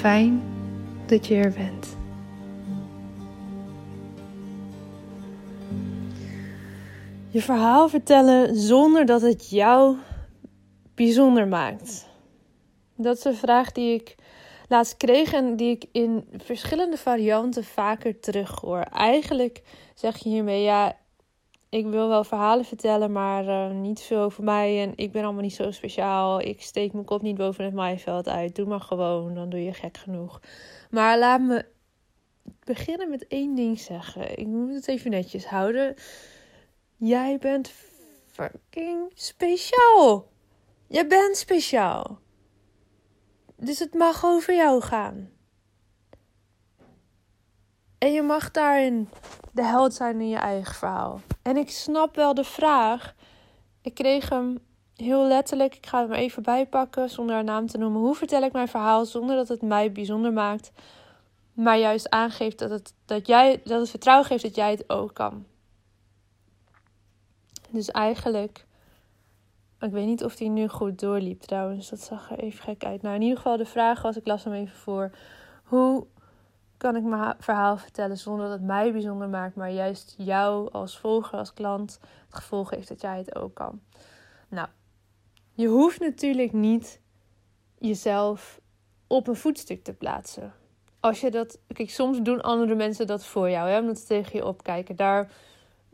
Fijn dat je er bent. Je verhaal vertellen zonder dat het jou bijzonder maakt. Dat is een vraag die ik laatst kreeg en die ik in verschillende varianten vaker terughoor. Eigenlijk zeg je hiermee, ja, ik wil wel verhalen vertellen, maar uh, niet veel over mij. En ik ben allemaal niet zo speciaal. Ik steek mijn kop niet boven het maaiveld uit. Doe maar gewoon, dan doe je gek genoeg. Maar laat me beginnen met één ding zeggen. Ik moet het even netjes houden. Jij bent fucking speciaal. Je bent speciaal. Dus het mag over jou gaan. En je mag daarin de held zijn in je eigen verhaal. En ik snap wel de vraag. Ik kreeg hem heel letterlijk. Ik ga hem even bijpakken zonder haar naam te noemen. Hoe vertel ik mijn verhaal zonder dat het mij bijzonder maakt? Maar juist aangeeft dat het, dat jij, dat het vertrouwen geeft dat jij het ook kan. Dus eigenlijk. Ik weet niet of hij nu goed doorliep trouwens. Dat zag er even gek uit. Nou, in ieder geval de vraag was, ik las hem even voor. Hoe kan ik mijn verhaal vertellen zonder dat het mij bijzonder maakt, maar juist jou als volger, als klant, het gevoel geeft dat jij het ook kan. Nou, je hoeft natuurlijk niet jezelf op een voetstuk te plaatsen. Als je dat, kijk, soms doen andere mensen dat voor jou, hè, omdat ze tegen je opkijken. Daar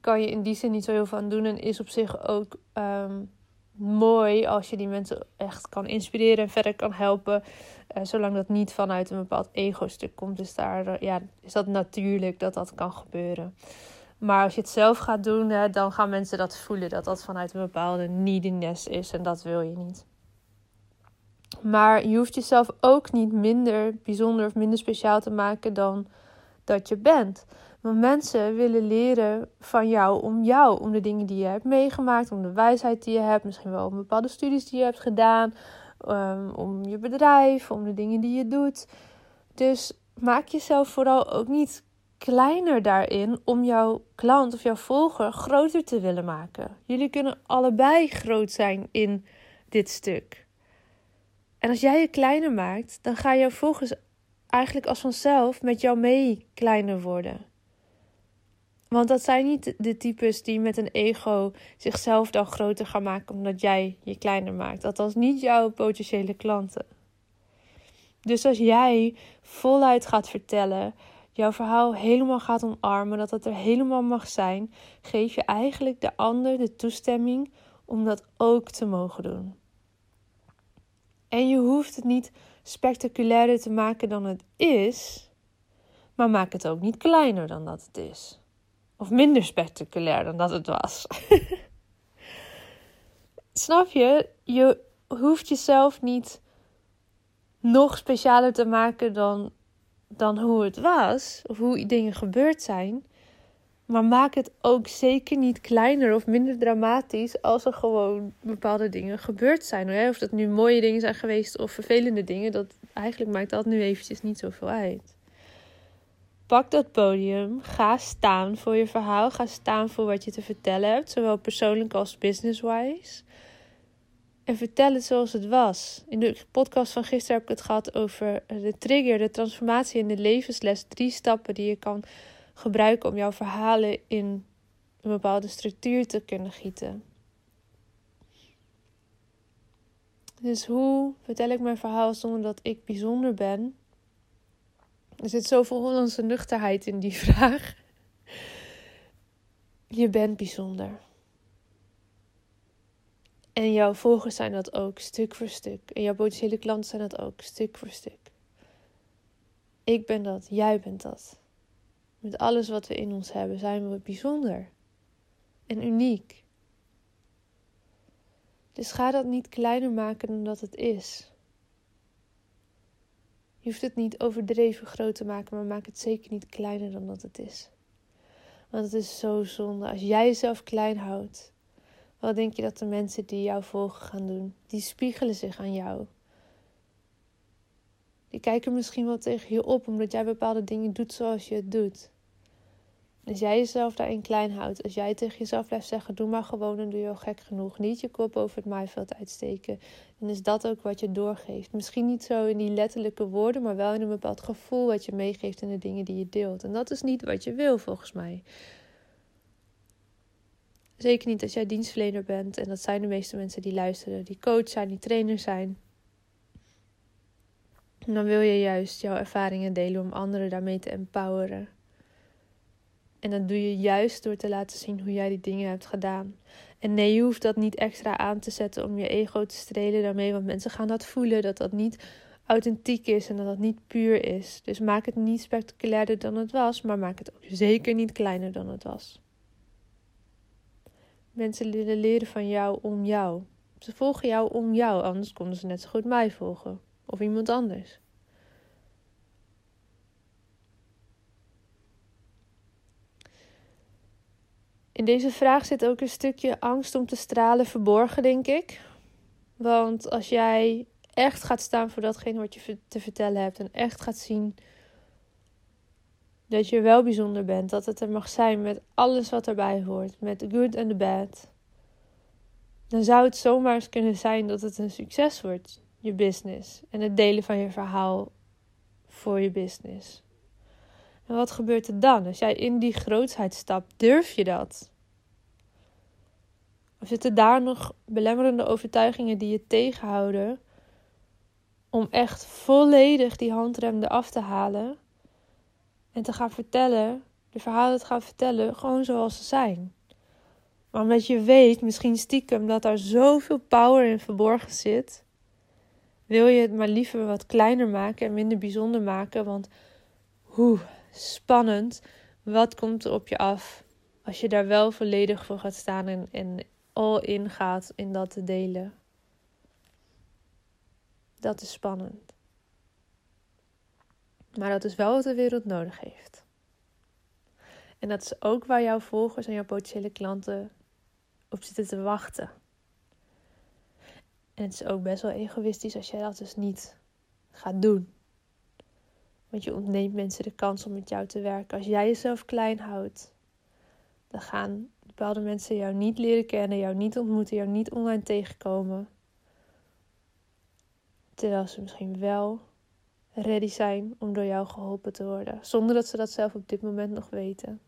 kan je in die zin niet zo heel aan doen en is op zich ook um, mooi als je die mensen echt kan inspireren en verder kan helpen. Uh, zolang dat niet vanuit een bepaald ego-stuk komt. Dus daar uh, ja, is dat natuurlijk dat dat kan gebeuren. Maar als je het zelf gaat doen, hè, dan gaan mensen dat voelen. Dat dat vanuit een bepaalde neediness is. En dat wil je niet. Maar je hoeft jezelf ook niet minder bijzonder of minder speciaal te maken dan dat je bent. Want mensen willen leren van jou om jou, om de dingen die je hebt meegemaakt, om de wijsheid die je hebt, misschien wel om bepaalde studies die je hebt gedaan, um, om je bedrijf, om de dingen die je doet. Dus maak jezelf vooral ook niet kleiner daarin om jouw klant of jouw volger groter te willen maken. Jullie kunnen allebei groot zijn in dit stuk. En als jij je kleiner maakt, dan gaan jouw volgers eigenlijk als vanzelf met jou mee kleiner worden. Want dat zijn niet de types die met een ego zichzelf dan groter gaan maken omdat jij je kleiner maakt. Is niet jouw potentiële klanten. Dus als jij voluit gaat vertellen, jouw verhaal helemaal gaat omarmen, dat het er helemaal mag zijn, geef je eigenlijk de ander de toestemming om dat ook te mogen doen. En je hoeft het niet spectaculairder te maken dan het is, maar maak het ook niet kleiner dan dat het is. Of minder spectaculair dan dat het was. Snap je? Je hoeft jezelf niet nog specialer te maken dan, dan hoe het was, of hoe dingen gebeurd zijn. Maar maak het ook zeker niet kleiner of minder dramatisch als er gewoon bepaalde dingen gebeurd zijn. Of dat nu mooie dingen zijn geweest of vervelende dingen, dat eigenlijk maakt dat nu eventjes niet zoveel uit. Pak dat podium, ga staan voor je verhaal, ga staan voor wat je te vertellen hebt, zowel persoonlijk als business-wise. En vertel het zoals het was. In de podcast van gisteren heb ik het gehad over de trigger, de transformatie en de levensles. Drie stappen die je kan gebruiken om jouw verhalen in een bepaalde structuur te kunnen gieten. Dus hoe vertel ik mijn verhaal zonder dat ik bijzonder ben? Er zit zoveel Hollandse nuchterheid in die vraag. Je bent bijzonder. En jouw volgers zijn dat ook, stuk voor stuk. En jouw potentiële klanten zijn dat ook, stuk voor stuk. Ik ben dat, jij bent dat. Met alles wat we in ons hebben zijn we bijzonder en uniek. Dus ga dat niet kleiner maken dan dat het is. Je hoeft het niet overdreven groot te maken, maar maak het zeker niet kleiner dan dat het is. Want het is zo zonde. Als jij jezelf klein houdt, wat denk je dat de mensen die jou volgen gaan doen? Die spiegelen zich aan jou. Die kijken misschien wel tegen je op omdat jij bepaalde dingen doet zoals je het doet. Als jij jezelf daarin klein houdt, als jij tegen jezelf blijft zeggen: doe maar gewoon en doe je al gek genoeg. Niet je kop over het maaiveld uitsteken. Dan is dat ook wat je doorgeeft. Misschien niet zo in die letterlijke woorden, maar wel in een bepaald gevoel wat je meegeeft in de dingen die je deelt. En dat is niet wat je wil volgens mij. Zeker niet als jij dienstverlener bent. En dat zijn de meeste mensen die luisteren, die coach zijn, die trainer zijn. En dan wil je juist jouw ervaringen delen om anderen daarmee te empoweren. En dat doe je juist door te laten zien hoe jij die dingen hebt gedaan. En nee, je hoeft dat niet extra aan te zetten om je ego te strelen daarmee. Want mensen gaan dat voelen, dat dat niet authentiek is en dat dat niet puur is. Dus maak het niet spectaculairder dan het was, maar maak het ook zeker niet kleiner dan het was. Mensen willen leren van jou om jou. Ze volgen jou om jou, anders konden ze net zo goed mij volgen. Of iemand anders. In deze vraag zit ook een stukje angst om te stralen verborgen, denk ik. Want als jij echt gaat staan voor datgene wat je te vertellen hebt en echt gaat zien dat je wel bijzonder bent, dat het er mag zijn met alles wat erbij hoort, met de good en de bad, dan zou het zomaar eens kunnen zijn dat het een succes wordt, je business en het delen van je verhaal voor je business. En wat gebeurt er dan? Als jij in die grootsheid stapt, durf je dat? Of zitten daar nog belemmerende overtuigingen die je tegenhouden om echt volledig die handrem eraf te halen en te gaan vertellen, de verhalen te gaan vertellen, gewoon zoals ze zijn? Maar omdat je weet, misschien stiekem, dat daar zoveel power in verborgen zit, wil je het maar liever wat kleiner maken en minder bijzonder maken. Want hoe spannend, wat komt er op je af als je daar wel volledig voor gaat staan en, en all in gaat in dat te delen. Dat is spannend. Maar dat is wel wat de wereld nodig heeft. En dat is ook waar jouw volgers en jouw potentiële klanten op zitten te wachten. En het is ook best wel egoïstisch als jij dat dus niet gaat doen. Want je ontneemt mensen de kans om met jou te werken. Als jij jezelf klein houdt, dan gaan bepaalde mensen jou niet leren kennen, jou niet ontmoeten, jou niet online tegenkomen. Terwijl ze misschien wel ready zijn om door jou geholpen te worden, zonder dat ze dat zelf op dit moment nog weten.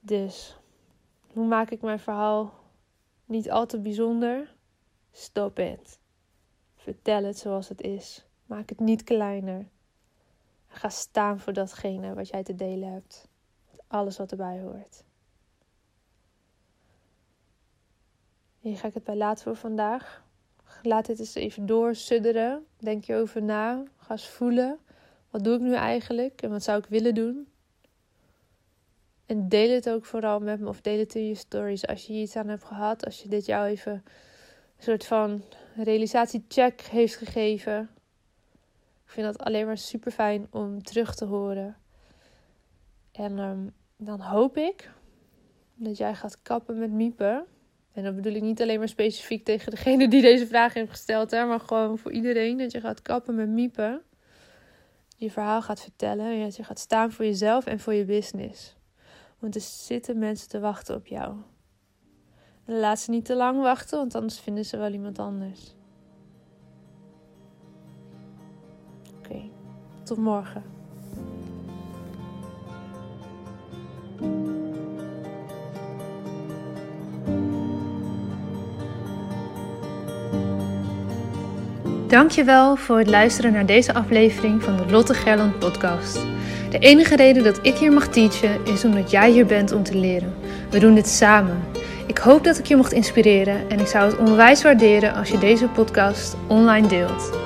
Dus, hoe maak ik mijn verhaal niet al te bijzonder? Stop it. Vertel het zoals het is. Maak het niet kleiner. Ga staan voor datgene wat jij te delen hebt. Alles wat erbij hoort. Hier ga ik het bij laten voor vandaag. Laat dit eens even doorsudderen. Denk je over na. Ga eens voelen. Wat doe ik nu eigenlijk en wat zou ik willen doen? En deel het ook vooral met me of deel het in je stories als je iets aan hebt gehad. Als je dit jou even een soort van realisatiecheck heeft gegeven. Vind dat alleen maar super fijn om terug te horen. En um, dan hoop ik dat jij gaat kappen met miepen. En dat bedoel ik niet alleen maar specifiek tegen degene die deze vraag heeft gesteld, hè, maar gewoon voor iedereen. Dat je gaat kappen met miepen. Je verhaal gaat vertellen en dat je gaat staan voor jezelf en voor je business. Want er zitten mensen te wachten op jou. En laat ze niet te lang wachten, want anders vinden ze wel iemand anders. Tot morgen. Dankjewel voor het luisteren naar deze aflevering van de Lotte Gerland podcast. De enige reden dat ik hier mag teachen is omdat jij hier bent om te leren. We doen dit samen. Ik hoop dat ik je mocht inspireren en ik zou het onwijs waarderen als je deze podcast online deelt.